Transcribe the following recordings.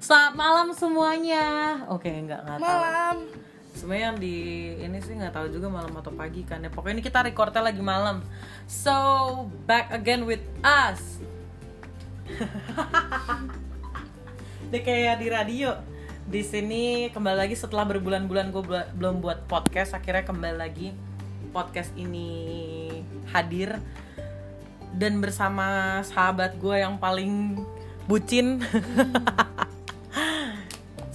Selamat malam semuanya. Oke, enggak enggak tahu. Malam. Sebenarnya yang di ini sih nggak tahu juga malam atau pagi kan. Ya, pokoknya ini kita recordnya lagi malam. So back again with us. Dia kayak di radio. Di sini kembali lagi setelah berbulan-bulan gue belum buat podcast, akhirnya kembali lagi podcast ini hadir dan bersama sahabat gue yang paling bucin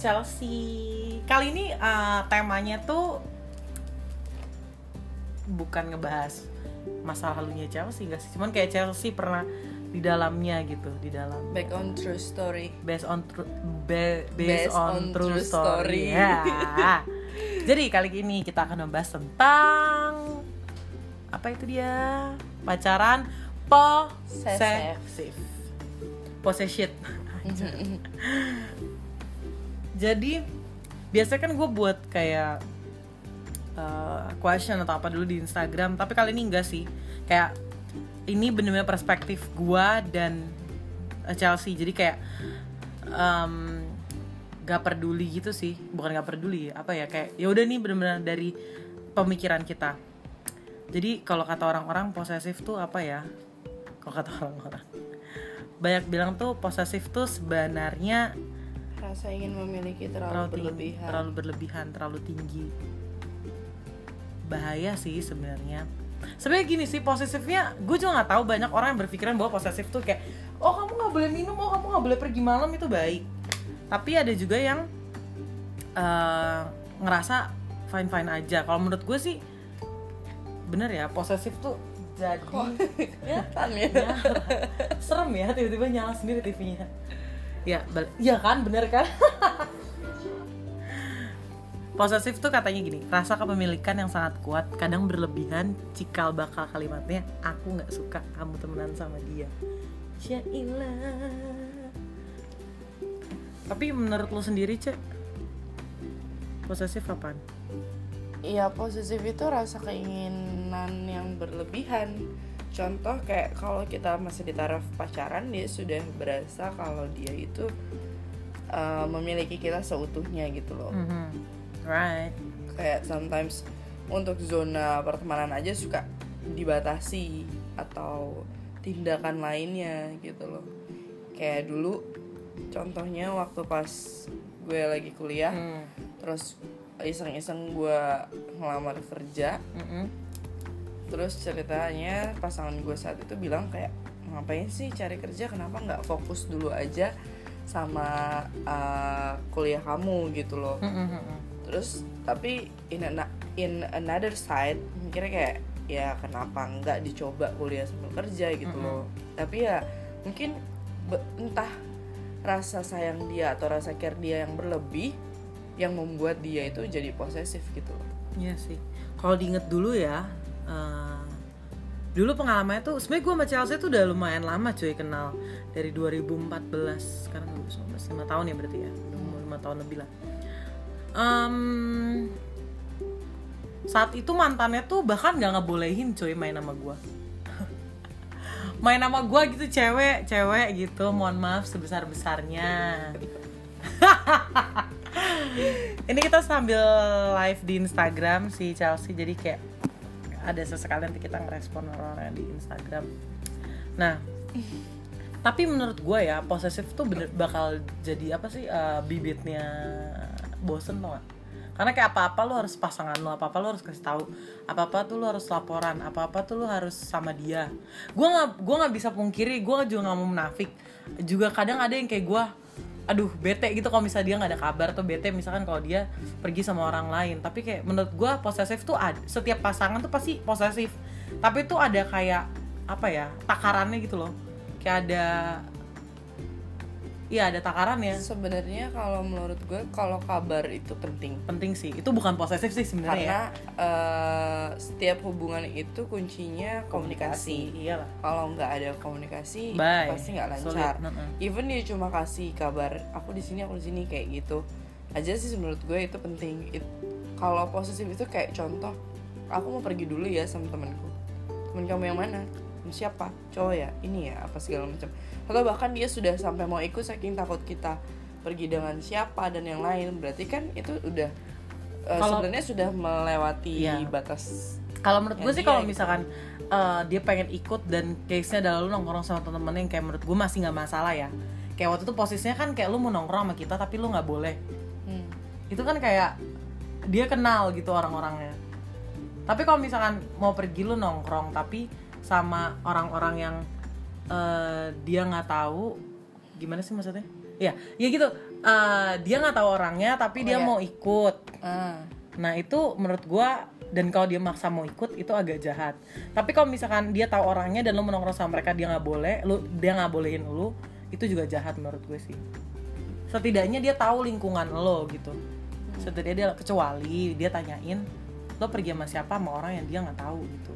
Chelsea. Kali ini uh, temanya tuh bukan ngebahas masa lalunya Chelsea enggak sih? Cuman kayak Chelsea pernah di dalamnya gitu di dalam. Back on true story. based on true ba- based, Based on, on true, true story, story. Ya. jadi kali ini kita akan membahas tentang apa itu dia? Pacaran posesif. possession jadi biasanya kan gue buat kayak uh, question atau apa dulu di Instagram tapi kali ini enggak sih. Kayak ini bener-bener perspektif gue dan uh, Chelsea. Jadi kayak um, gak peduli gitu sih. Bukan gak peduli apa ya kayak ya udah nih bener-bener dari pemikiran kita. Jadi kalau kata orang-orang posesif tuh apa ya? Kalau kata orang-orang banyak bilang tuh posesif tuh sebenarnya Rasa ingin memiliki terlalu, terlalu tinggi, berlebihan. terlalu berlebihan, terlalu tinggi. Bahaya sih sebenarnya. Sebenarnya gini sih posesifnya, gue juga nggak tahu banyak orang yang berpikiran bahwa posesif tuh kayak, oh kamu nggak boleh minum, oh kamu nggak boleh pergi malam itu baik. Tapi ada juga yang eh, ngerasa fine fine aja. Kalau menurut gue sih bener ya posesif tuh jadi ya Kelihatan ya. nyala. serem ya tiba-tiba nyala sendiri TV-nya ya ya kan bener kan posesif tuh katanya gini rasa kepemilikan yang sangat kuat kadang berlebihan cikal bakal kalimatnya aku nggak suka kamu temenan sama dia Syailah tapi menurut lo sendiri cek posesif apaan? Iya posesif itu rasa keinginan yang berlebihan. Contoh kayak kalau kita masih di taraf pacaran dia sudah berasa kalau dia itu uh, memiliki kita seutuhnya gitu loh. Mhm. right Kayak sometimes untuk zona pertemanan aja suka dibatasi atau tindakan lainnya gitu loh. Kayak dulu contohnya waktu pas gue lagi kuliah Hmm. terus iseng-iseng gue ngelamar kerja Mm-mm. Terus ceritanya pasangan gue saat itu bilang kayak ngapain sih cari kerja? Kenapa nggak fokus dulu aja sama uh, kuliah kamu? Gitu loh. Mm-mm, mm-mm. terus tapi in ana- in another side mikirnya kayak ya kenapa nggak dicoba kuliah sambil kerja? Gitu loh. tapi ya mungkin entah rasa sayang dia atau rasa care dia yang berlebih yang membuat dia itu jadi posesif gitu loh. Iya sih. Kalau diinget dulu ya, eh, dulu pengalamannya tuh, sebenarnya gue sama Chelsea tuh udah lumayan lama cuy kenal dari 2014, sekarang 2019, 5 tahun ya berarti ya, udah mau 5 tahun lebih lah. Em, saat itu mantannya tuh bahkan nggak ngebolehin cuy main sama gue. main sama gue gitu cewek, cewek gitu, mohon maaf sebesar besarnya. ini kita sambil live di Instagram si Chelsea jadi kayak ada sesekali nanti kita ngerespon orang-orang di Instagram. Nah tapi menurut gue ya posesif tuh bener bakal jadi apa sih eh, bibitnya bosen gak? karena kayak apa-apa lo harus pasangan lo apa-apa lo harus kasih tahu apa-apa tuh lo harus laporan apa-apa tuh lo harus sama dia. Gue nggak gue nggak bisa pungkiri gue juga nggak mau menafik juga kadang ada yang kayak gue aduh bete gitu kalau misalnya dia nggak ada kabar tuh bete misalkan kalau dia pergi sama orang lain. Tapi kayak menurut gue posesif tuh ada setiap pasangan tuh pasti posesif. Tapi tuh ada kayak apa ya takarannya gitu loh. Kayak ada iya ada takarannya sebenarnya kalau menurut gue kalau kabar itu penting. Penting sih. Itu bukan posesif sih sebenarnya ya. karena eh, setiap hubungan itu kuncinya komunikasi. Iyalah. Kalau nggak ada komunikasi Bye. pasti nggak Sulit, lancar mm-mm. even dia cuma kasih kabar aku di sini aku di sini kayak gitu. Aja sih menurut gue itu penting. It- kalau posesif itu kayak contoh aku mau pergi dulu ya sama temanku. Temen kamu yang mana? Siapa? Cowok ya ini ya apa segala macam atau bahkan dia sudah sampai mau ikut saking takut kita pergi dengan siapa dan yang lain berarti kan itu udah uh, sebenarnya sudah melewati Iya. batas kalau menurut gue sih kalau gitu. misalkan uh, dia pengen ikut dan case nya adalah lu nongkrong sama temen-temen yang kayak menurut gue masih nggak masalah ya kayak waktu itu posisinya kan kayak lu mau nongkrong sama kita tapi lu nggak boleh Hmm. itu kan kayak dia kenal gitu orang-orangnya tapi kalau misalkan mau pergi lu nongkrong tapi sama orang-orang yang eh, dia nggak tahu gimana sih maksudnya? Ya ya gitu. Eh, dia nggak tahu orangnya tapi Oh, dia ya. mau ikut. Ah. nah itu menurut gua dan kalau dia maksa mau ikut itu agak jahat. Tapi kalau misalkan dia tahu orangnya dan lu mau nongkrong sama mereka dia nggak boleh lu dia nggak bolehin lu itu juga jahat menurut gue sih. Setidaknya dia tahu lingkungan lo gitu. Setidaknya dia kecuali dia tanyain lo pergi sama siapa sama orang yang dia nggak tahu gitu.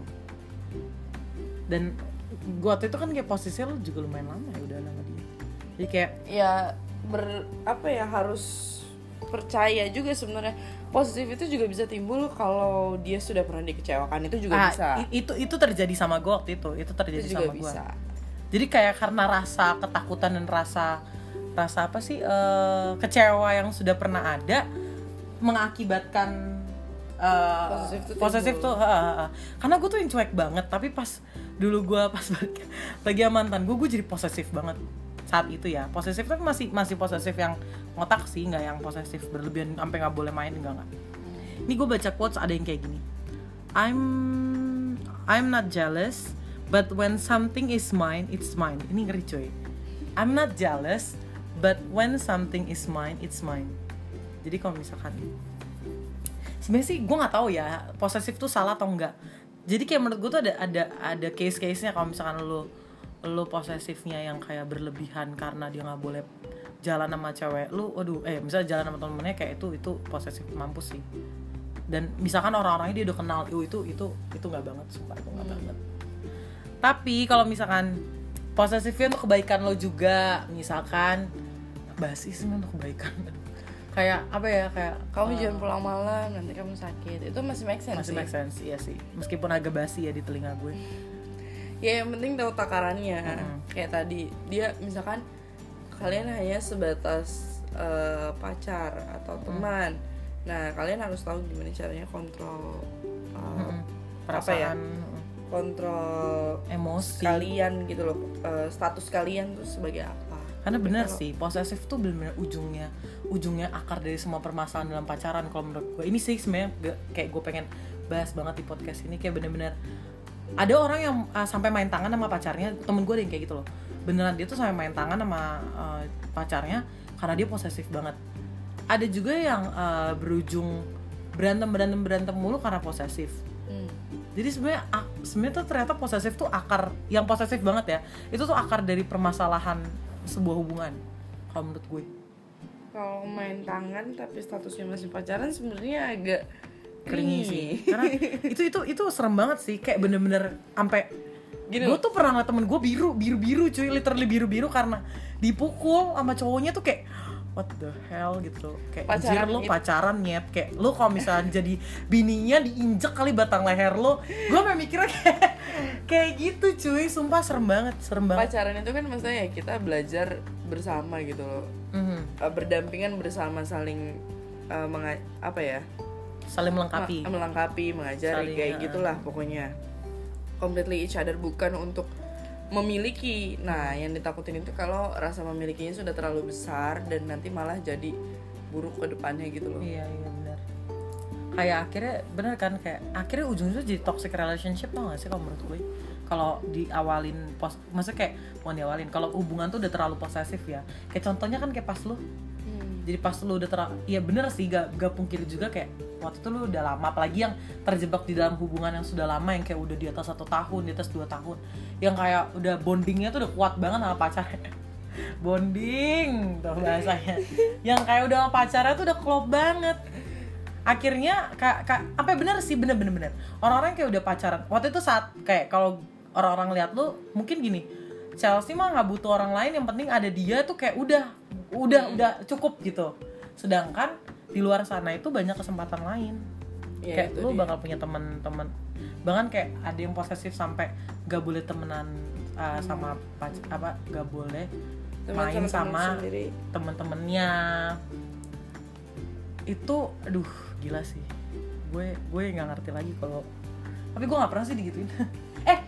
Dan waktu itu kan kayak posisinya lo juga lumayan lama ya udah sama dia. Jadi kayak ya ber apa ya harus percaya juga sebenarnya. Positif itu juga bisa timbul kalau dia sudah pernah dikecewakan itu juga ah, bisa. itu itu terjadi sama gue waktu itu itu terjadi itu juga sama gue jadi kayak karena rasa ketakutan dan rasa rasa apa sih eh, kecewa yang sudah pernah ada mengakibatkan eh, Posesif tuh posesif tuh ha, ha, ha. karena gue tuh yang cuek banget tapi pas dulu gue pas lagi sama mantan gue gue jadi posesif banget saat itu ya. Posesif tapi masih masih posesif yang ngotak sih nggak yang posesif berlebihan sampai nggak boleh main enggak nggak. Ini gue baca quotes ada yang kayak gini. I'm I'm not jealous but when something is mine it's mine. Ini ngeri coy. I'm not jealous but when something is mine it's mine. Jadi kalau misalkan sebenarnya sih gue nggak tahu ya posesif tuh salah atau enggak jadi kayak menurut gue tuh ada ada ada case case nya kalau misalkan lo lo posesifnya yang kayak berlebihan karena dia nggak boleh jalan sama cewek lu waduh eh misalnya jalan sama temennya kayak itu itu posesif mampus sih. Dan misalkan orang-orangnya dia udah kenal "Yuh, itu itu itu nggak banget sumpah itu nggak banget. Tapi kalau misalkan posesifnya untuk kebaikan lo juga misalkan basi sih untuk kebaikan kayak apa ya kayak kamu eh, jangan pulang malam nanti kamu sakit. Itu masih make sense masih sih. make sense iya sih. Meskipun agak basi ya di telinga gue. Ya yang penting tahu takarannya. Mm-mm. kayak tadi dia misalkan kalian hanya sebatas eh, pacar atau teman. Nah kalian harus tahu gimana caranya kontrol eh, Mm-mm. apa ya perasaan kontrol emosi. kalian gitu loh. Eh, status kalian tuh sebagai apa karena benar kalau- sih posesif tuh benar-benar ujungnya ujungnya akar dari semua permasalahan dalam pacaran kalau menurut gue ini sih sebenarnya kayak gue pengen bahas banget di podcast ini kayak bener-bener ada orang yang uh, sampai main tangan sama pacarnya temen gue ada yang kayak gitu loh. Beneran dia tuh sampai main tangan sama uh, pacarnya karena dia posesif banget. Ada juga yang uh, berujung berantem berantem berantem mulu karena posesif. Hmm. jadi sebenarnya sebenarnya tuh ternyata posesif tuh akar yang posesif banget ya itu tuh akar dari permasalahan sebuah hubungan kalau menurut gue. Kalau main tangan tapi statusnya masih pacaran sebenarnya agak clingy. sih. Karena itu itu itu serem banget sih. Kayak bener-bener sampai Gini gue tuh pernah ngeliat temen gue biru biru biru cuy. Literally biru biru karena dipukul sama cowoknya tuh kayak what the hell gitu. Kayak Pacaran anjir lo itu- pacaran nyet. Kayak lo kalau misalnya jadi bininya diinjek kali batang leher lo gue mikirnya kayak kayak gitu cuy. Sumpah serem banget serem banget. Pacaran itu kan maksudnya ya kita belajar bersama gitu loh. Mhm. Eh, berdampingan bersama saling eh, menga- apa ya? Saling melengkapi. Ma- melengkapi mengajari Saling, kayak ya. gitulah pokoknya. Completely each other bukan untuk memiliki nah yang ditakutin itu kalau rasa memilikinya sudah terlalu besar dan nanti malah jadi buruk ke depannya gitu loh Iya iya benar. Kayak akhirnya bener kan kayak akhirnya ujung-ujungnya jadi toxic relationship tau gak sih kalau menurut gue? Kalau diawalin pos, maksudnya kayak mau diawalin. Kalau hubungan tuh udah terlalu posesif ya. Kayak contohnya kan kayak pas lu. Jadi pas lu udah terlalu, ya bener sih gak, gak pungkiri juga kayak waktu itu lu udah lama, apalagi yang terjebak di dalam hubungan yang sudah lama yang kayak udah di atas satu tahun, di atas dua tahun, yang kayak udah bondingnya tuh udah kuat banget sama pacarnya. bonding tuh bahasanya yang kayak udah sama pacarnya tuh udah klop banget. Akhirnya kak, kak apa ya, bener sih bener bener bener. Orang-orang kayak udah pacaran waktu itu saat kayak kalau orang-orang lihat lu mungkin gini Chelsea mah nggak butuh orang lain yang penting ada dia tuh kayak udah udah udah cukup gitu. Sedangkan di luar sana itu banyak kesempatan lain. Ya, kayak lu dia. bakal punya teman-teman bahkan kayak ada yang posesif sampai gak boleh temenan uh, sama pac- apa gak boleh Teman main sama temen temen-temennya. Itu aduh gila sih. Gue gue nggak ngerti lagi kalau tapi gue nggak pernah sih digituin. Eh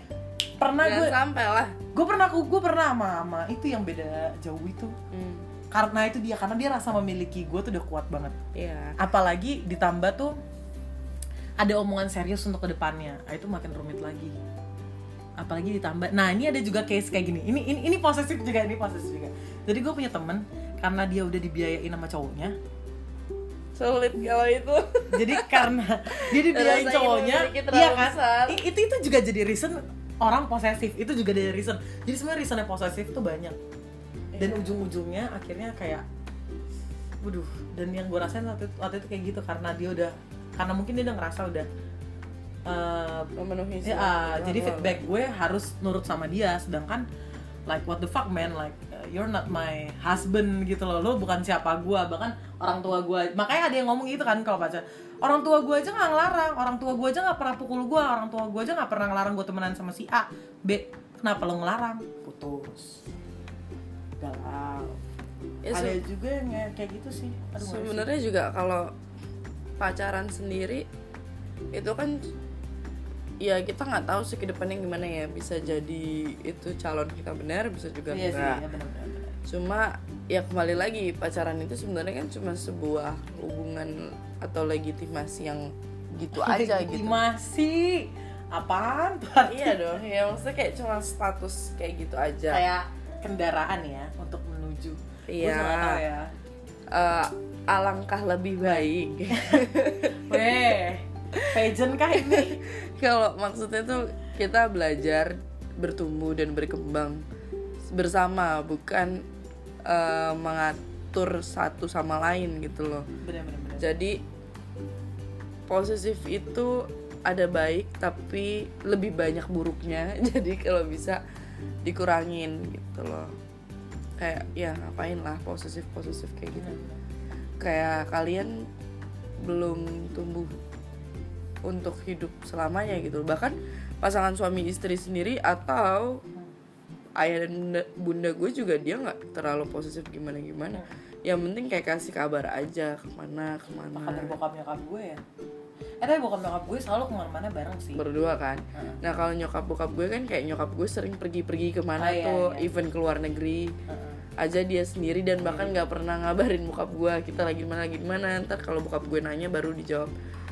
pernah Jangan gue sampai lah. gue pernah aku gue pernah sama, sama itu yang beda jauh itu. Hmm, karena itu dia karena dia rasa memiliki gue tuh udah kuat banget. Iya. Apalagi ditambah tuh ada omongan serius untuk ke depannya. Nah, itu makin rumit lagi. Apalagi ditambah nah ini ada juga case kayak gini. Ini ini ini posesif juga ini posesif juga. Jadi gue punya temen karena dia udah dibiayain sama cowoknya. Sulit kalau itu. Jadi karena dia dibiayain cowoknya iya kan? besar. Itu itu juga jadi reason orang posesif itu juga dari reason. Jadi sebenarnya reasonnya posesif tuh banyak dan ujung-ujungnya akhirnya kayak waduh dan yang gue rasain waktu itu, waktu itu kayak gitu karena dia udah karena mungkin dia udah ngerasa udah eh, memenuhi ya, ah, jadi feedback gue harus nurut sama dia sedangkan like what the fuck man like uh, you're not my husband gitu loh. Lo bukan siapa gue bahkan orang tua gue makanya ada yang ngomong gitu kan kalau pacar orang tua gue aja nggak ngelarang orang tua gue aja nggak pernah pukul gue orang tua gue aja nggak pernah ngelarang gue temenan sama si A B kenapa lo ngelarang? Putus galau. Ya, ada juga yang kayak- kayak gitu sih. Sebenarnya juga kalau pacaran sendiri itu kan ya kita nggak tahu sih ke depannya gimana ya. Bisa jadi itu calon kita benar bisa juga iya sih enggak. ya cuma ya kembali lagi pacaran itu sebenarnya kan cuma sebuah hubungan atau legitimasi yang gitu aja gitu. Masih apaan? Tuh iya dong ya maksudnya kayak cuma status kayak gitu aja. Kayak kendaraan ya untuk menuju. Iya. Tahu ya. Eh, alangkah lebih baik. Weh pageant kah ini? Kalau maksudnya tuh kita belajar bertumbuh dan berkembang bersama bukan eh, mengatur satu sama lain gitu loh. Bener-bener jadi posesif itu ada baik tapi lebih banyak buruknya. Jadi kalau bisa dikurangin gitu loh. Kayak ya ngapain lah posesif posesif kayak gitu. Kayak kalian belum tumbuh untuk hidup selamanya gitu bahkan pasangan suami istri sendiri atau ayah dan bunda, bunda gue juga dia nggak terlalu posesif gimana gimana yang penting kayak kasih kabar aja ke mana ke mana. Kabar bokap nyokap gue ya eh tapi bokap nyokap gue selalu ke mana-mana bareng sih berdua kan Heeh. nah kalau nyokap bokap gue kan kayak nyokap gue sering pergi-pergi ke mana Oh, iya, tuh iya. event ke luar negeri Heeh. aja dia sendiri dan bahkan nggak pernah ngabarin bokap gue kita lagi mana lagi mana ntar kalau bokap gue nanya baru dijawab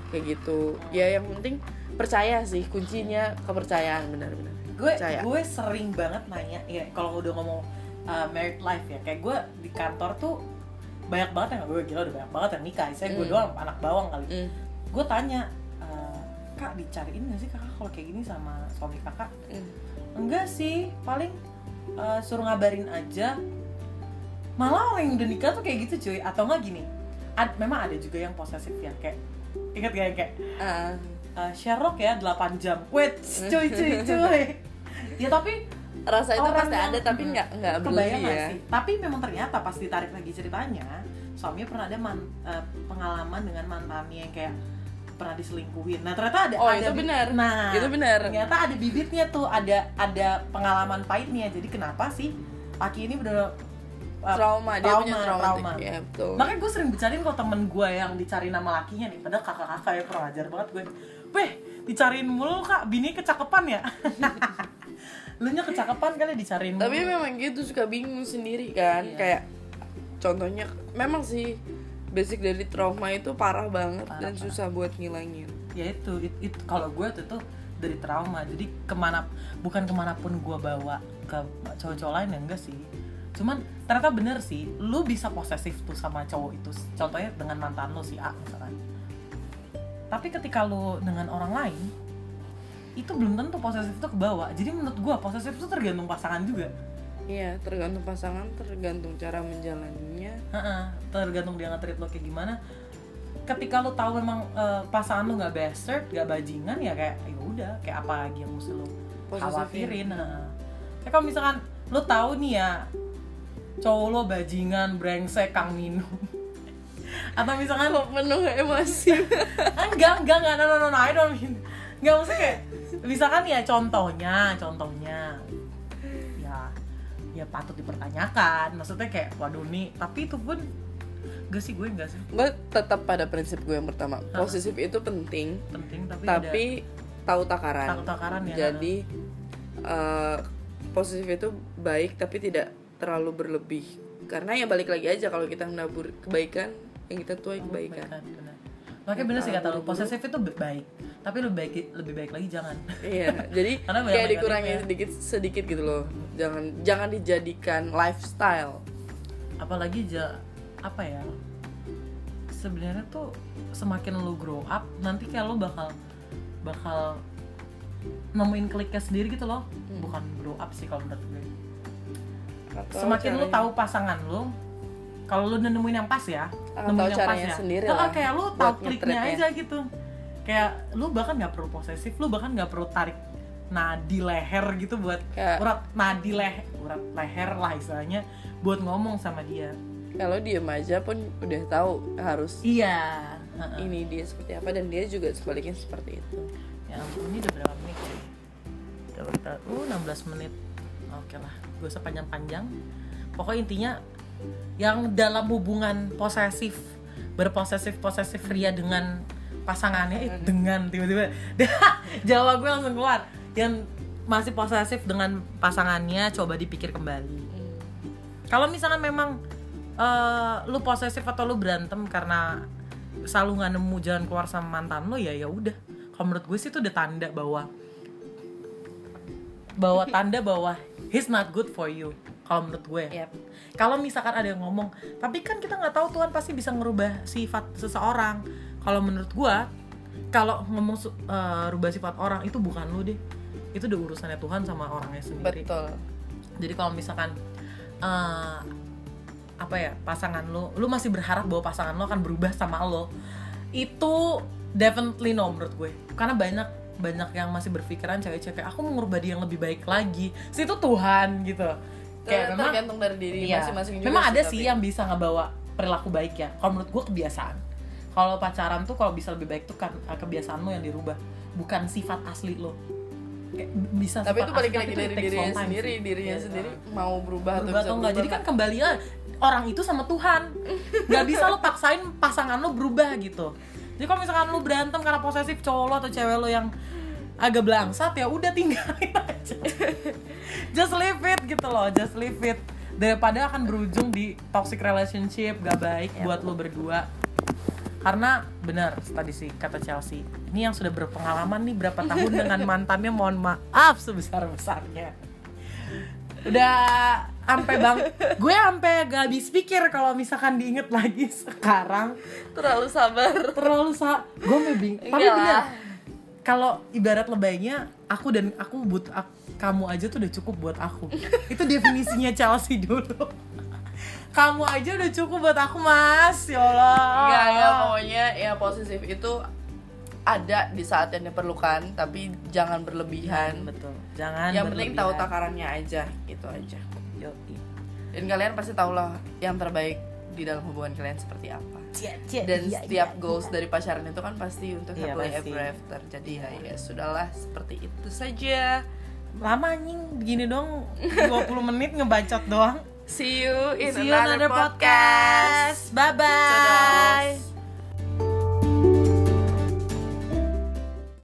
kayak gitu ya yang penting percaya sih kuncinya kepercayaan benar-benar gue Percaya. gue sering banget nanya ya kalau udah ngomong uh, married life ya kayak gue di kantor tuh banyak banget yang gue gila udah banyak banget yang nikah saya gue Hmm. doang anak bawang kali Mm. Gue tanya "Eh, kak dicariin gak sih kakak kalau kayak gini sama suami kakak? Mm. enggak sih paling uh, suruh ngabarin aja. Malah orang yang udah nikah tuh kayak gitu cuy. Atau enggak gini ad- memang ada juga yang posesif ya kayak inget gak yang kayak Ah, uh, Sherlock ya 8 jam. Wait cuy cuy cuy. Ya tapi rasa itu pasti yang- ada tapi Hmm. nggak nggak kebayang nggak ya sih? Tapi memang ternyata pas ditarik lagi ceritanya suaminya pernah ada man- uh, pengalaman dengan mantannya yang kayak pernah diselingkuhin. Nah ternyata ada Oh, ada itu benar. nah itu benar. ternyata ada bibitnya tuh ada ada pengalaman pahitnya. Jadi kenapa sih laki ini bener uh, trauma dia trauma, punya trauma, trauma. ya betul. Makanya gue sering bicarain kalau temen gue yang dicari nama lakinya nih. Padahal kakak-kakak ya kurang ajar banget gue. Weh dicariin mulu kak. Bini kecakapan ya? Lu nya kecakapan kali dicariin mulu. tapi memang gitu suka bingung sendiri kan. Iya. kayak contohnya memang sih basic dari trauma itu parah banget Parah, dan parah. susah buat ngilangin. Ya itu it, it- kalau gue tuh tuh dari trauma. Jadi ke mana bukan ke mana pun gue bawa ke cowok-cowok lain ya enggak sih. Cuman ternyata bener sih lu bisa posesif tuh sama cowok itu. Contohnya dengan mantan lu si A misalkan. Tapi ketika lu dengan orang lain itu belum tentu posesif itu kebawa. Jadi menurut gue posesif itu tergantung pasangan juga. Iya tergantung pasangan tergantung cara menjalaninya Heeh, tergantung dia nge-treat lo kayak gimana. Ketika lo tahu memang eh, pasangan lo nggak bastard nggak bajingan ya kayak ya udah kayak apa lagi yang mesti lo khawatirin heeh. kayak kalau misalkan lo tahu nih ya cowok lo bajingan brengsek kang minum. Atau misalkan kalau penuh emosi? Enggak enggak enggak no no no, no I don't mean enggak maksudnya kayak misalkan ya contohnya contohnya ya patut dipertanyakan. Maksudnya kayak waduh nih tapi itu pun gak sih gue enggak sih. Gue tetap pada prinsip gue yang pertama. Posesif itu penting penting tapi, tapi tahu takaran. Tahu takaran ya. jadi eh, posesif itu baik tapi tidak terlalu berlebih. Karena ya balik lagi aja kalau kita menabur kebaikan yang kita tuai kebaikan. ada benar. makanya bener sih kata lu posesif itu baik. Tapi lebih baik lebih baik lagi jangan. Iya jadi kayak negatifnya. dikurangi sedikit sedikit gitu loh jangan jangan dijadikan lifestyle. Apalagi ja, apa ya sebenarnya tuh semakin lu grow up nanti kayak lu bakal bakal nemuin kliknya sendiri gitu loh. Hmm. bukan grow up sih kalau menurut gue. Atau semakin lu caranya- tahu pasangan lu kalau lu nemuin yang pas ya Akan nemuin sendiri Heeh, lah kayak lu tahu kliknya aja gitu. Kayak lu bahkan nggak perlu posesif lu bahkan nggak perlu tarik nadi leher gitu buat Kayak- urat nadi leher urat leher lah istilahnya buat ngomong sama dia. Kalau diem aja pun udah tahu harus iya. Ini dia seperti apa dan dia juga sebaliknya seperti itu. Ya ampun ini udah berapa menit sih udah berapa uh 16 menit. Oke lah gue usah panjang-panjang. Pokoknya intinya yang dalam hubungan posesif berposesif posesif ria dengan pasangannya eh, dengan tiba-tiba jawa gue langsung keluar yang masih posesif dengan pasangannya coba dipikir kembali. Kalau misalnya memang eh, lu posesif atau lu berantem karena selalu nggak nemu jalan keluar sama mantan lo ya ya udah. Kalau menurut gue sih itu udah tanda bahwa bahwa tanda bahwa he's not good for you kalau menurut gue. Yap. kalau misalkan ada yang ngomong tapi kan kita nggak tahu Tuhan pasti bisa ngerubah sifat seseorang. Kalau menurut gue kalau ngomong eh, rubah sifat orang itu bukan lu deh itu udah urusannya Tuhan sama orangnya sendiri betul jadi kalau misalkan eh, apa ya pasangan lo lu masih berharap bahwa pasangan lo akan berubah sama lo itu definitely no menurut gue karena banyak banyak yang masih berpikiran cewek-cewek aku mau ngubah dia yang lebih baik lagi sih itu Tuhan gitu kayak memang tergantung dari diri Iya. masing-masing juga Memang ada tapi- sih yang bisa ngebawa perilaku baik ya. Kalau menurut gue kebiasaan. Kalau pacaran tuh kalau bisa lebih baik tuh kan eh, kebiasaan lo yang dirubah, bukan sifat asli lo. Kayak bisa tapi itu balik lagi dari dirinya sendiri sih. dirinya Iya. sendiri mau berubah, atau berubah atau enggak. Jadi kan kembali lah orang itu sama Tuhan. Nggak bisa lo paksain pasangan lo berubah gitu. Jadi kalau misalkan lo berantem karena posesif cowok lo atau cewek lo yang agak belangsat ya udah tinggalin aja. just leave it gitu loh, just leave it. Daripada akan berujung di toxic relationship gak baik Ya. buat lo berdua. Karena benar tadi sih kata Chelsea, ini yang sudah berpengalaman nih berapa tahun dengan mantannya mohon maaf sebesar besarnya udah sampai bang gue sampai gak habis pikir kalau misalkan diinget lagi sekarang. Terlalu sabar. Terlalu sa gue mau bing tapi lah. kalau ibarat lebaynya aku dan aku but ak- kamu aja tuh udah cukup buat aku. Itu definisinya Chelsea dulu kamu aja udah cukup buat aku mas. Ya Allah. Enggak, enggak, pokoknya ya posesif itu ada di saat yang diperlukan tapi jangan berlebihan. Betul. Jangan yang penting tahu takarannya aja gitu aja. Yoi. dan kalian pasti tahu lah yang terbaik di dalam hubungan kalian seperti apa. Cia, cia, dan iya, setiap iya, goals dari pacaran itu kan pasti untuk Iya, happily pasti. ever after. Jadi ya ya sudahlah seperti itu saja. Lama anjing. Begini dong 20 menit ngebacot doang see you in See you another, another podcast, podcast. Bye bye.